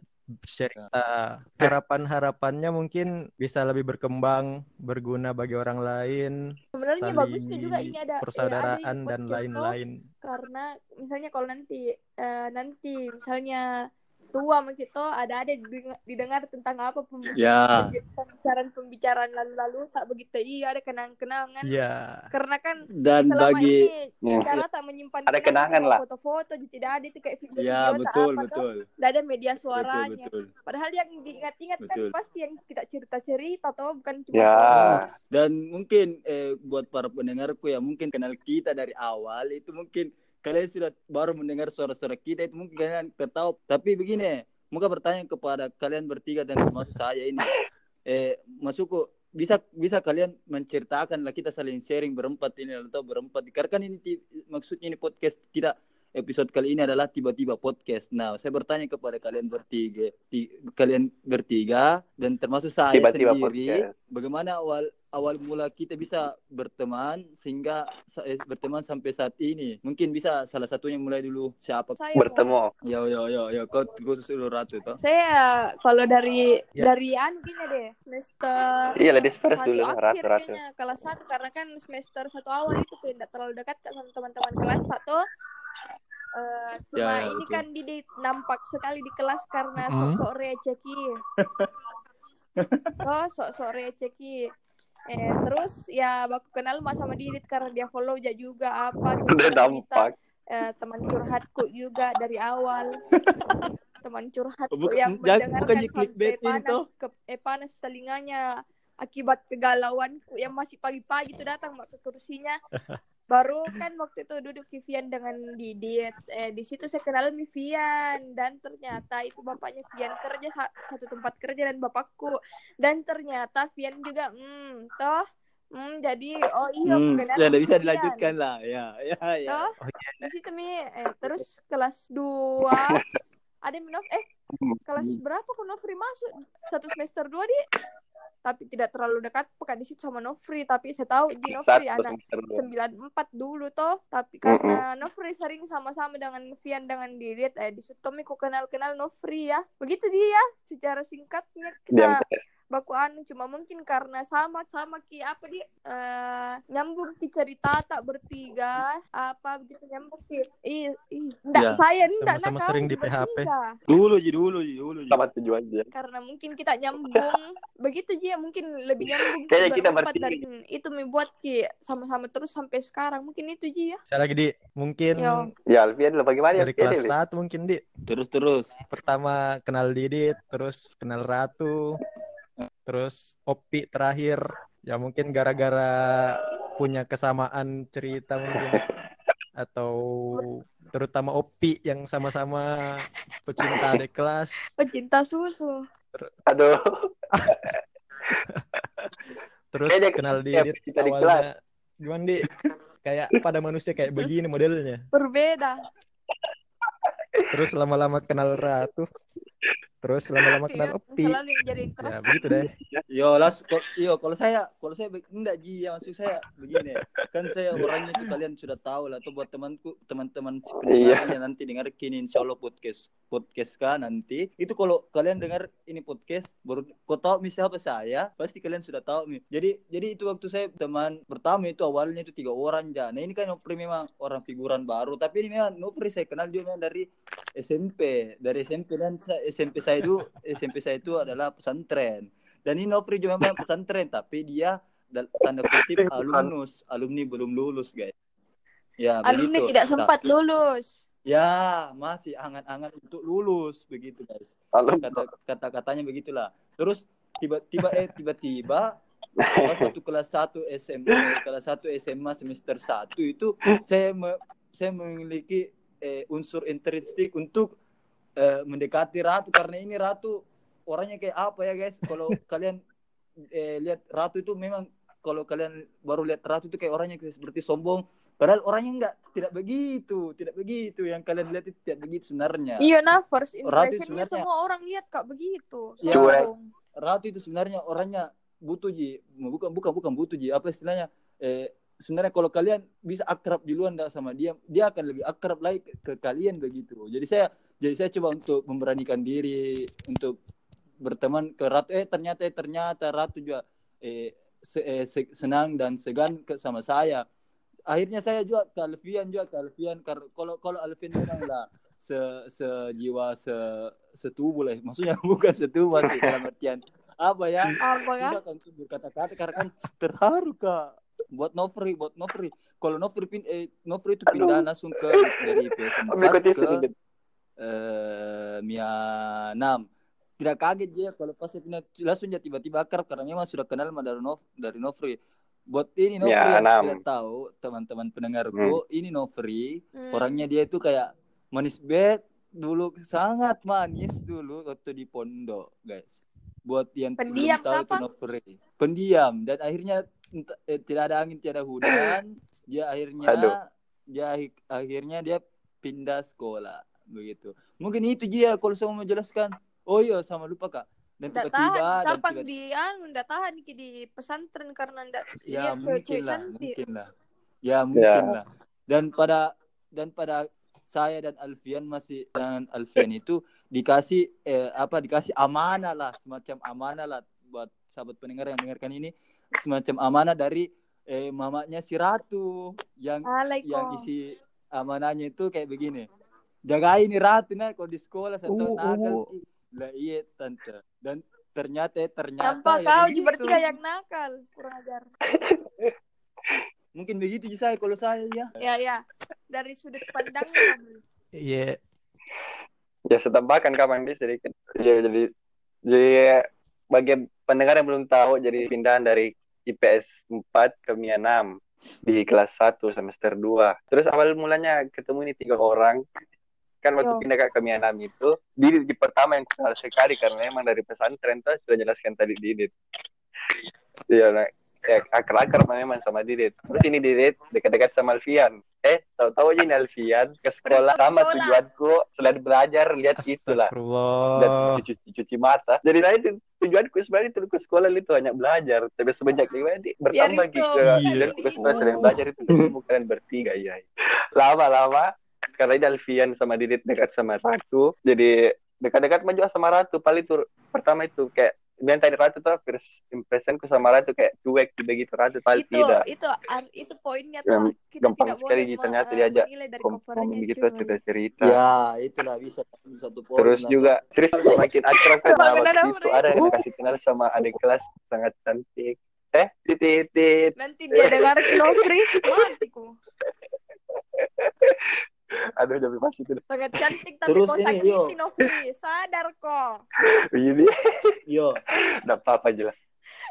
sharing kita harapan-harapannya mungkin bisa lebih berkembang berguna bagi orang lain sebenarnya bagusnya juga ini ada persaudaraan ada ini dan lain-lain. karena misalnya kalau nanti eh, nanti misalnya tua sama kita ada ada didengar, didengar tentang apa pem- Ya. pembicaraan-pembicaraan lalu-lalu tak begitu iya ada kenang-kenangan ya karena kan Dan selama bagi ini Ya. cara tak menyimpan Ada kenangan cuma lah. foto-foto tidak ada itu kayak video Ya, tak betul, apa tuh. betul. Tidak ada media Betul, suaranya betul. padahal yang diingat-ingat kan Betul. pasti yang kita cerita-cerita atau bukan cuma foto. Dan mungkin eh, buat para pendengarku ya mungkin kenal kita dari awal itu mungkin kalian sudah baru mendengar suara-suara kita itu mungkin kalian ketahui. Tapi begini, muka bertanya kepada kalian bertiga dan termasuk saya ini. Eh, masukku bisa bisa kalian menceritakan lah kita saling sharing berempat ini atau berempat karena kan ini maksudnya ini podcast kita episode kali ini adalah tiba-tiba podcast. Nah, saya bertanya kepada kalian bertiga, ti- kalian bertiga dan termasuk saya Tiba-tiba sendiri, podcast. bagaimana awal awal mula kita bisa berteman sehingga eh, berteman sampai saat ini. Mungkin bisa salah satunya mulai dulu siapa? Saya Bertemu. Yo yo yo yo kau khusus dulu ratu toh. Saya kalau dari Ya. dari anu gini deh semester Iya ladies first dulu akhir ratu-ratu. kayaknya kelas satu karena kan semester satu awal itu tidak terlalu dekat kan sama teman-teman kelas satu. Eh, cuma Ya, ya, ini betul. kan di, di- nampak sekali di kelas karena Mm-mm. sok-sok receh ki. *laughs* oh sok-sok receh ki. Eh terus ya baku kenal mas sama Didit karena dia follow ja juga apa Udah cerita-cerita. nampak. Eh, teman curhatku juga dari awal teman curhatku Bukan- yang mendengarkan bukannya sampai panas ke, eh, panas telinganya akibat kegalauanku yang masih pagi-pagi itu datang mak ke kursinya baru kan waktu itu duduk Vivian dengan Didit. Eh di situ saya kenal Vivian. Dan ternyata itu bapaknya Vivian kerja sa- satu tempat kerja dan bapakku. Dan ternyata Vivian juga hmm toh hmm jadi oh iya Hmm, ya bisa Vivian. dilanjutkan lah. Ya ya ya. Toh, di situ mi. Eh, terus kelas 2 *laughs* ada minum eh kelas berapa kok Nofri masuk? Satu semester dua di tapi tidak terlalu dekat pekan di situ sama Nofri. Tapi saya tahu di Nofri anak semester dua. sembilan empat dulu toh. Tapi karena Nofri sering sama-sama dengan Vian dengan Didit eh di situ ku kenal-kenal Nofri ya. Begitu dia secara singkatnya Diam kita baku anu cuma mungkin karena sama sama ki apa di eh, nyambung ki cerita tak bertiga apa begitu nyambung ki ih ndak Ya. saya enggak Sama-sama nakal, sering di bertiga. PHP. Dulu Ji, dulu Ji, dulu Ji. sama tujuan aja Karena mungkin kita nyambung. Begitu Ji, ya, mungkin lebih nyambung. Kayaknya kita bertiga. dari itu membuat Ki sama-sama terus sampai sekarang. Mungkin itu Ji ya. Saya lagi di mungkin Yo. ya Alfian lo bagaimana dari kelas satu mungkin di Terus terus. pertama kenal Didit, terus kenal Ratu, terus Opi terakhir. Ya mungkin gara-gara punya kesamaan cerita mungkin atau terutama Opi yang sama-sama pecinta adik kelas. Pecinta susu. aduh Terus Kayaknya kenal adik awalnya gimana di kayak pada manusia kayak begini modelnya. Berbeda. Terus lama-lama kenal Ratu. Terus lama-lama kenal Iya, Opi. Jadi terus. Ya begitu deh. Yo, las, yo kalau saya, kalau saya enggak Ji, ya maksud saya begini. Kan saya orangnya tuh kalian sudah tahu lah tuh buat temanku, teman-teman si Iya. pendengar yang nanti dengar kini insya Allah podcast podcast kan nanti. Itu kalau kalian dengar ini podcast baru kau tahu misalnya apa saya, pasti kalian sudah tahu nih. Jadi jadi itu waktu saya teman pertama itu awalnya itu tiga orang ya. Nah ini kan Nopri memang orang figuran baru, tapi ini memang Nopri saya kenal juga memang dari SMP, dari SMP dan SMP saya itu SMP saya itu adalah pesantren. Dan ini Nopri juga memang pesantren, tapi dia tanda kutip alumnus, alumni belum lulus, guys. Ya, Alumni begitu. tidak Nah, sempat lulus. Ya, masih angan-angan untuk lulus begitu, guys. Alum- Kata kata-katanya begitulah. Terus tiba-tiba eh tiba-tiba pas *laughs* waktu kelas 1 SMA, kelas 1 SMA semester 1 itu saya me- saya memiliki eh, unsur intrinsik untuk eh, mendekati Ratu karena ini Ratu orangnya kayak apa ya guys? Kalau *laughs* kalian eh, lihat Ratu itu memang kalau kalian baru lihat Ratu itu kayak orangnya kayak seperti sombong. Padahal orangnya enggak tidak begitu, tidak begitu yang kalian lihat itu tidak begitu sebenarnya. Iya nah first Ratu impressionnya sebenarnya- semua orang lihat kak begitu. Ya. Sombong. Ratu itu sebenarnya orangnya butuh ji, bukan bukan bukan butuh ji, apa istilahnya? Eh, sebenarnya kalau kalian bisa akrab duluan dah sama dia, dia akan lebih akrab lagi ke, ke kalian begitu. Jadi saya jadi saya coba untuk memberanikan diri untuk berteman ke Ratu. Eh ternyata eh, ternyata Ratu juga eh, se- eh, se- senang dan segan ke, sama saya. Akhirnya saya juga ke Alfian juga ke Alfian kalau kalau Alfian memang lah se sejiwa se setubuh lah maksudnya *laughs* bukan setubuh sih dalam artian apa ya Apa kan? tidak untuk berkata-kata karena kan terharu kak buat Nofri buat Nofri kalau Nofri pin eh, Nofri itu pindah langsung ke dari PS4 Mengikuti ke eh Mia 6 tidak kaget dia kalau pas saya pindah langsung dia tiba-tiba akrab karena memang sudah kenal sama dari Nof dari Nofri buat ini Nofri Mia yang 6. tidak tahu teman-teman pendengarku ini Nofri Hmm. orangnya dia itu kayak manis bet dulu sangat manis dulu waktu di pondok guys. Buat yang Pendiam belum tahu itu apa? Nofri pendiam dan akhirnya eh, tidak ada angin tiada hujan. Dia akhirnya Aduh. dia akhir- akhirnya dia pindah sekolah begitu. Mungkin itu dia kalau saya mau menjelaskan oh iya sama lupa kak. Dan tiba-tiba tahan, tiba di anu, nggak tahan Ki, di pesantren karena nggak ya lihat mungkin lah cantik. mungkin lah. Ya mungkin Ya. lah. Dan pada dan pada saya dan Alfian masih dan Alfian itu dikasih eh, apa dikasih amanah lah semacam amanah lah buat sahabat pendengar yang dengarkan ini semacam amanah dari eh, mamanya si Ratu yang yang isi amanahnya itu kayak begini jaga ini Ratu nah kalau di sekolah satu Uh, nakal uh. Ki. lah iya tante dan ternyata ternyata Tanpa ya kau begitu. berarti yang nakal, kurang ajar. *laughs* mungkin begitu sih saya kalau saya ya Ya ya, dari sudut pandangnya. Iya. ya setambahkan kapan di sedikit ya jadi jadi bagi pendengar yang belum tahu jadi pindahan dari IPS 4 ke MIA 6 di kelas 1 semester 2 terus awal mulanya ketemu ini tiga orang. Kan waktu Yo. pindah ke MIA 6 itu Didit di pertama yang kenal sekali karena emang dari pesantren tuh sudah jelaskan tadi Didit iya nah, ya akar-akar memang sama Didit terus ini Didit dekat-dekat sama Alfian eh tahu-tahu aja ini Alfian ke sekolah sama tujuanku selain belajar lihat itulah dan cuci, cuci mata. Jadi nah itu tujuanku sebenarnya itu ke sekolah itu hanya belajar. Tapi semenjak ini bertambah Biar gitu. itu, Iya. Dan aku sebenarnya selain belajar itu ketemu kalian bertiga iya. Lama-lama karena ini Alfian sama Didit dekat sama Ratu. Jadi dekat-dekat maju sama Ratu. Paling itu pertama itu kayak bilang tadi Ratu tuh first impressionku sama Ratu kayak cuek begitu Ratu paling itu tidak. itu itu poinnya Yang tuh kita gampang tidak sekali boleh ternyata me- diajak begitu cuy. cerita cerita Ya, itulah bisa satu poin terus lah. juga terus semakin akrab kan nah, waktu itu ada yang kasih kenal sama adik kelas sangat cantik. Eh titit titit. Nanti dia dengar *laughs* Nokri matiku *laughs* *laughs* aduh jadi masih itu sangat cantik tapi Terus kau ini, yo. Nokri sadar kok. Ini Yo, udah apa apa aja lah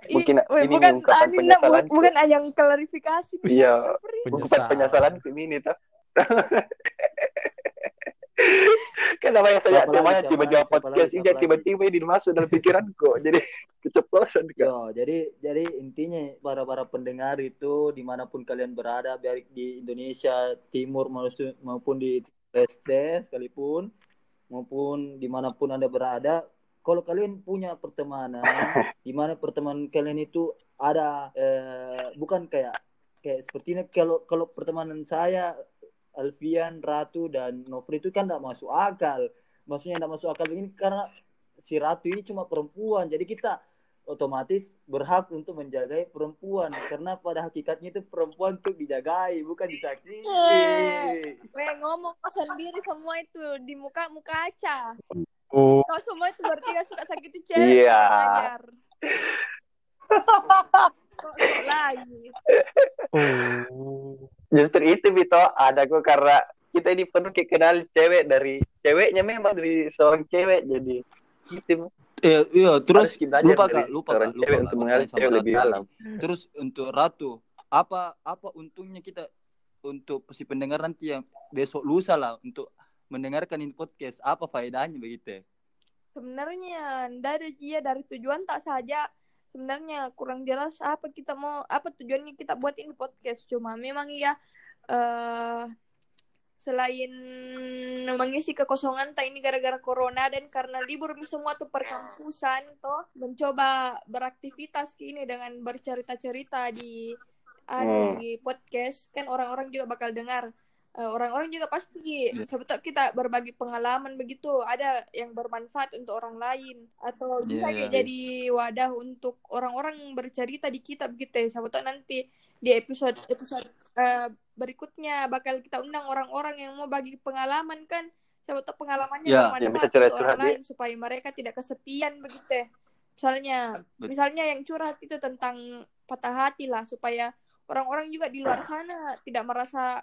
I- Mungkin weh, ini bukan ungkapan nak, bu- bukan ajang klarifikasi. Iya. Bukan Penyesalan. penyesalan ini tuh *laughs* kan namanya saya siapa tiba-tiba podcast ini tiba-tiba ini masuk dalam pikiranku. *laughs* Jadi keceplosan kan yo, jadi jadi intinya para para pendengar itu di mana pun kalian berada, baik di Indonesia Timur maupun- maupun di Leste sekalipun, maupun di mana pun anda berada, kalau kalian punya pertemanan, *laughs* di mana pertemanan kalian itu ada eh, bukan kayak kayak sepertinya kalau kalau pertemanan saya Alfian, Ratu dan Nofri itu kan tidak masuk akal. Maksudnya tidak masuk akal begini karena si Ratu ini cuma perempuan. Jadi kita otomatis berhak untuk menjagai perempuan karena pada hakikatnya itu perempuan untuk dijagai bukan disakiti. Weh ngomong kau sendiri semua itu di muka muka aca Oh, kau semua itu berarti gak suka sakit cewek Iya. ajar. *laughs* Kok lagi oh. Justru itu Vito ada kok karena kita ini penuh kayak kenal cewek dari ceweknya memang dari seorang cewek jadi gitu Eh, iya, terus Harus kita lupa kak, lupa kak, lupa kak. untuk cewek Ratu lebih dalam. Terus untuk Ratu, apa apa untungnya kita untuk si pendengar nanti yang besok lusa lah untuk mendengarkan ini podcast, apa faedahnya begitu? ya? sebenarnya dari dia dari tujuan tak saja sebenarnya kurang jelas apa kita mau apa tujuannya kita buat ini podcast. Cuma memang ya eh selain mengisi kekosongan tak ini gara-gara corona dan karena libur semua tuh perkampusan toh mencoba beraktivitas ini dengan bercerita-cerita di Hmm. di podcast. Kan orang-orang juga bakal dengar orang-orang juga pasti. Iya. siapa tahu kita berbagi pengalaman begitu. Ada yang bermanfaat untuk orang lain. Atau bisa Iya, kayak iya. jadi wadah untuk orang-orang bercerita di kita begitu ya. Tahu nanti di episode episode eh, berikutnya bakal kita undang orang-orang yang mau bagi pengalaman kan. Tahu pengalamannya Ya, bermanfaat yang bisa untuk curhat-curhat orang dia. lain supaya mereka tidak kesepian begitu ya. Misalnya misalnya yang curhat itu tentang patah hati lah supaya orang-orang juga di luar sana tidak merasa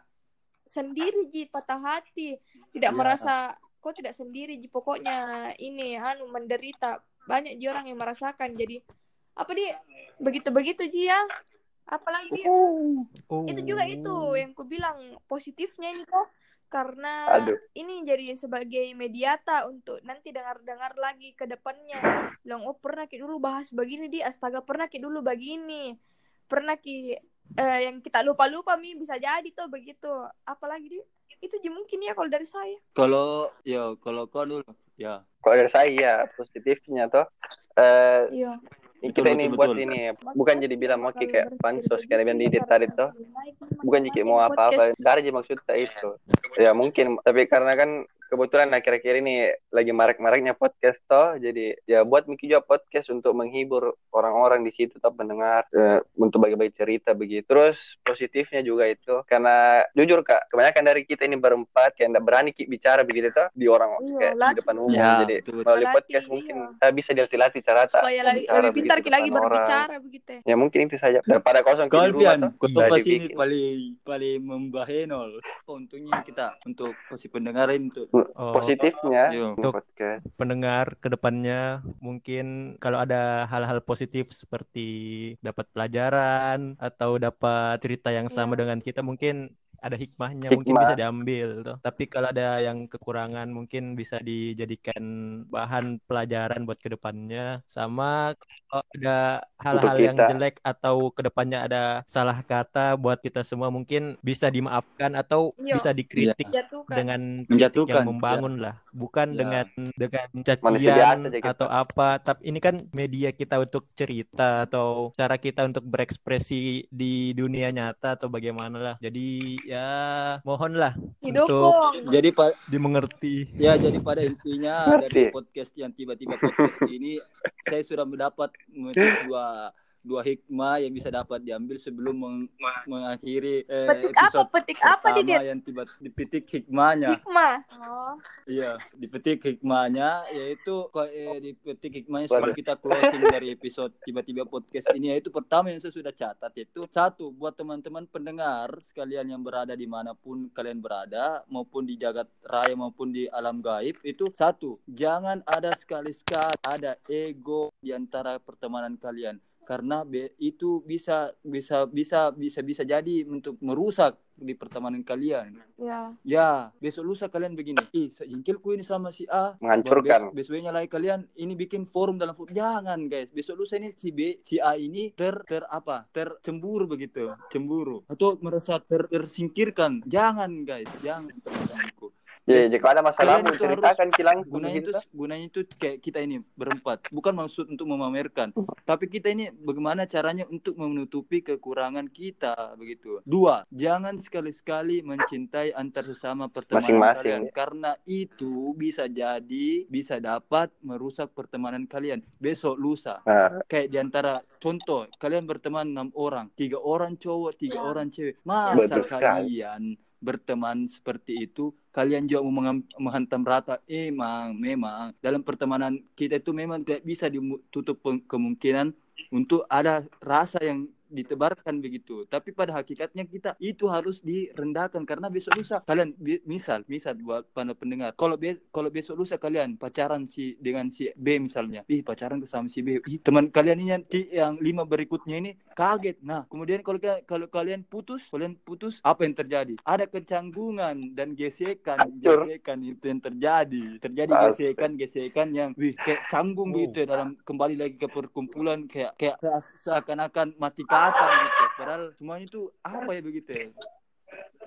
sendiri ji patah hati. Tidak Ya. merasa kok tidak sendiri ji? Pokoknya ini anu menderita. Banyak ji orang yang merasakan. Jadi apa di? Begitu begitu ji ya. Apalagi dia Oh. itu juga itu yang ku bilang positifnya ini kok. Karena Aduh. ini jadi sebagai mediata untuk nanti dengar-dengar lagi ke depannya. Bilang oh pernah ki dulu bahas begini di. Astaga pernah ki dulu begini. Pernah ki eh, yang kita lupa-lupa mi. Bisa jadi tuh begitu. Apalagi di itu mungkin ya kalau dari saya. Kalau ya kalau kau dulu, ya. kalau dari saya ya positifnya tuh eh iya. ini Betul, kita ini betul, buat betul. ini bukan jadi bilang mau kayak pansos kayak bilang di tadi tuh. bukan jadi mau apa-apa ada maksudnya itu. Ya mungkin tapi karena kan kebetulan akhir-akhir ini lagi marak-maraknya podcast toh. Jadi ya buat Miki juga podcast untuk menghibur orang-orang di situ tetap mendengar eh, untuk bagi-bagi cerita begitu. Terus positifnya juga itu. Karena jujur kak kebanyakan dari kita ini berempat kayak nggak berani Ki bicara begitu toh di orang Iya, kayak di depan umum. Ya, jadi betul, melalui Latih, podcast iya. mungkin eh, bisa dilatih-latih cara tak supaya lagi lebih pintar lagi berbicara begitu. Ya. ya mungkin itu saja. Daripada kosong di rumah Alfian, toh. kau bisa pas ini paling paling membahenol. Untungnya kita untuk si pendengarin untuk Oh, positifnya Iya. untuk podcast pendengar ke depannya mungkin kalau ada hal-hal positif seperti dapat pelajaran atau dapat cerita yang sama Iya. dengan kita mungkin ada hikmahnya mungkin Hikmah. bisa diambil tuh. Tapi kalau ada yang kekurangan mungkin bisa dijadikan bahan pelajaran buat ke depannya. Sama kalau ada hal-hal yang jelek atau ke depannya ada salah kata buat kita semua mungkin bisa dimaafkan atau Iya. bisa dikritik jatuhkan dengan kritik yang membangun lah bukan Ya. dengan dengan cacian kita. atau apa tapi ini kan media kita untuk cerita atau cara kita untuk berekspresi di dunia nyata atau bagaimana lah jadi ya mohonlah Didukung. Jadi Pak dimengerti. Ya, jadi pada intinya dari podcast yang tiba-tiba podcast ini saya sudah mendapat dua dua hikmah yang bisa dapat diambil sebelum meng- mengakhiri eh, Petik apa? episode Petik apa Didit? yang tiba dipetik hikmahnya. Hikmah. Oh. Iya, dipetik hikmahnya yaitu eh, dipetik hikmahnya sebelum kita closing dari episode tiba-tiba podcast ini yaitu pertama yang saya sudah catat yaitu satu buat teman-teman pendengar sekalian yang berada di mana pun kalian berada maupun di jagat raya maupun di alam gaib itu satu jangan ada sekali-sekali ada ego di antara pertemanan kalian karena be- itu bisa bisa bisa bisa bisa jadi untuk merusak di pertemanan kalian. Ya. Ya, besok lusa kalian begini. Ih, sejengkelku ini sama si A. Menghancurkan. Bes besoknya lagi kalian ini bikin forum dalam forum. Jangan, guys. Besok lusa ini si B, si A ini ter ter apa? Tercemburu begitu, cemburu atau merasa ter, tersingkirkan. Jangan, guys. Jangan teman-temanku. Ya, jika ada masalah itu ceritakan kilang Gunanya itu gunanya itu kayak kita ini berempat. Bukan maksud untuk memamerkan, tapi kita ini bagaimana caranya untuk menutupi kekurangan kita begitu. Dua, jangan sekali-sekali mencintai antar sesama pertemanan Masing-masing, kalian ya. karena itu bisa jadi bisa dapat merusak pertemanan kalian besok lusa. Nah, Kayak di antara contoh kalian berteman enam orang, tiga orang cowok, tiga Ya. orang cewek. Masa Betul sekali. kalian berteman seperti itu kalian juga mau menghantam rata. Emang memang. Dalam pertemanan kita itu memang tidak bisa ditutup kemungkinan untuk ada rasa yang ditebarkan begitu. Tapi pada hakikatnya kita itu harus direndahkan. Karena besok lusa kalian misal misal buat para pendengar. Kalau be- kalau besok lusa kalian pacaran si dengan si B misalnya. Ih pacaran ke sama si B. Ih teman kalian ini nanti yang lima berikutnya ini kaget. Nah kemudian kalau ka- kalau kalian putus kalian putus apa yang terjadi? Ada kecanggungan dan gesekan. Gesekan itu yang terjadi. Terjadi gesekan gesekan yang wih kayak canggung Oh. begitu ya dalam kembali lagi ke perkumpulan. Kayak kayak seakan-akan mati kata begitu padahal semuanya itu apa ya begitu ya?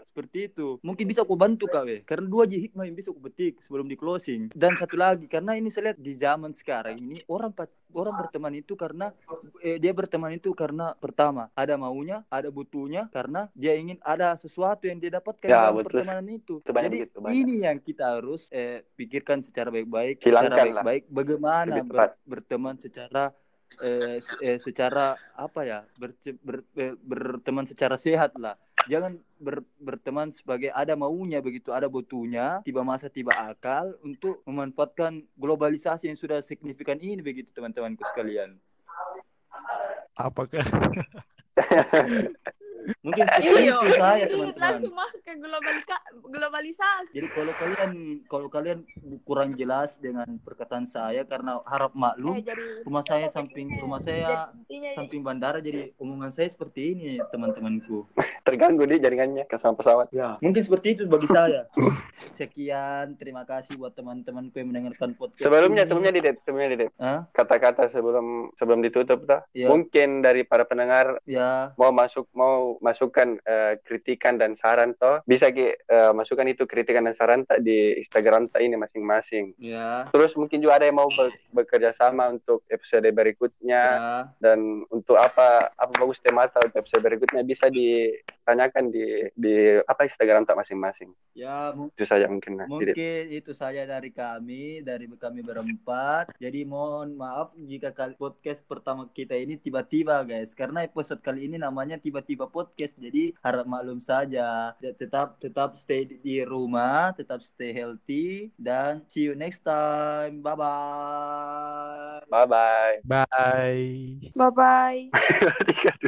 Seperti itu. Mungkin bisa aku bantu kak we karena dua aja hikmah yang bisa aku petik sebelum di closing. Dan satu lagi karena ini saya lihat di zaman sekarang ini orang orang berteman itu karena eh, dia berteman itu karena pertama ada maunya ada butuhnya karena dia ingin ada sesuatu yang dia dapatkan Ya, dalam betul. pertemanan itu. Itu banyak jadi begitu, ini yang kita harus eh, pikirkan secara baik-baik secara baik-baik bagaimana ber- berteman secara eh, eh, secara apa ya berce- ber- ber- berteman secara sehat lah. Jangan ber- berteman sebagai ada maunya begitu ada butuhnya tiba masa tiba akal untuk memanfaatkan globalisasi yang sudah signifikan ini begitu teman-temanku sekalian. Apakah *laughs* mungkin *laughs* seperti Iya. itu saya Didit teman-teman langsung masuk ke globalika- globalisasi. jadi kalau kalian kalau kalian kurang jelas dengan perkataan saya karena harap maklum Eh, jadi rumah saya samping rumah saya intinya samping bandara jadi omongan saya seperti ini teman-temanku terganggu di jaringannya ke sama pesawat. Ya, mungkin seperti itu bagi saya. Sekian, terima kasih buat teman-temanku yang mendengarkan podcast. Sebelumnya, ini. sebelumnya Didet, sebelumnya Didet. Hah? Kata-kata sebelum sebelum ditutup tuh. Ya. Mungkin dari para pendengar Ya, mau masuk mau masukkan eh, kritikan dan saran toh bisa ki eh, masukkan itu kritikan dan saran tak di Instagram tak ini masing-masing. ya, Terus mungkin juga ada yang mau ber- bekerja sama untuk episode berikutnya ya, dan untuk apa apa bagus tema atau episode berikutnya bisa ditanyakan di di apa Instagram tak masing-masing. ya. Itu saja mungkin. Nah. Mungkin itu saja dari kami, dari kami berempat. Jadi mohon maaf jika podcast pertama kita ini tiba-tiba guys, karena episode kali ini namanya tiba-tiba podcast. Jadi harap maklum saja. Tetap tetap stay di- di rumah, tetap stay healthy dan see you next time. Bye bye. Bye bye. bye? Bye bye.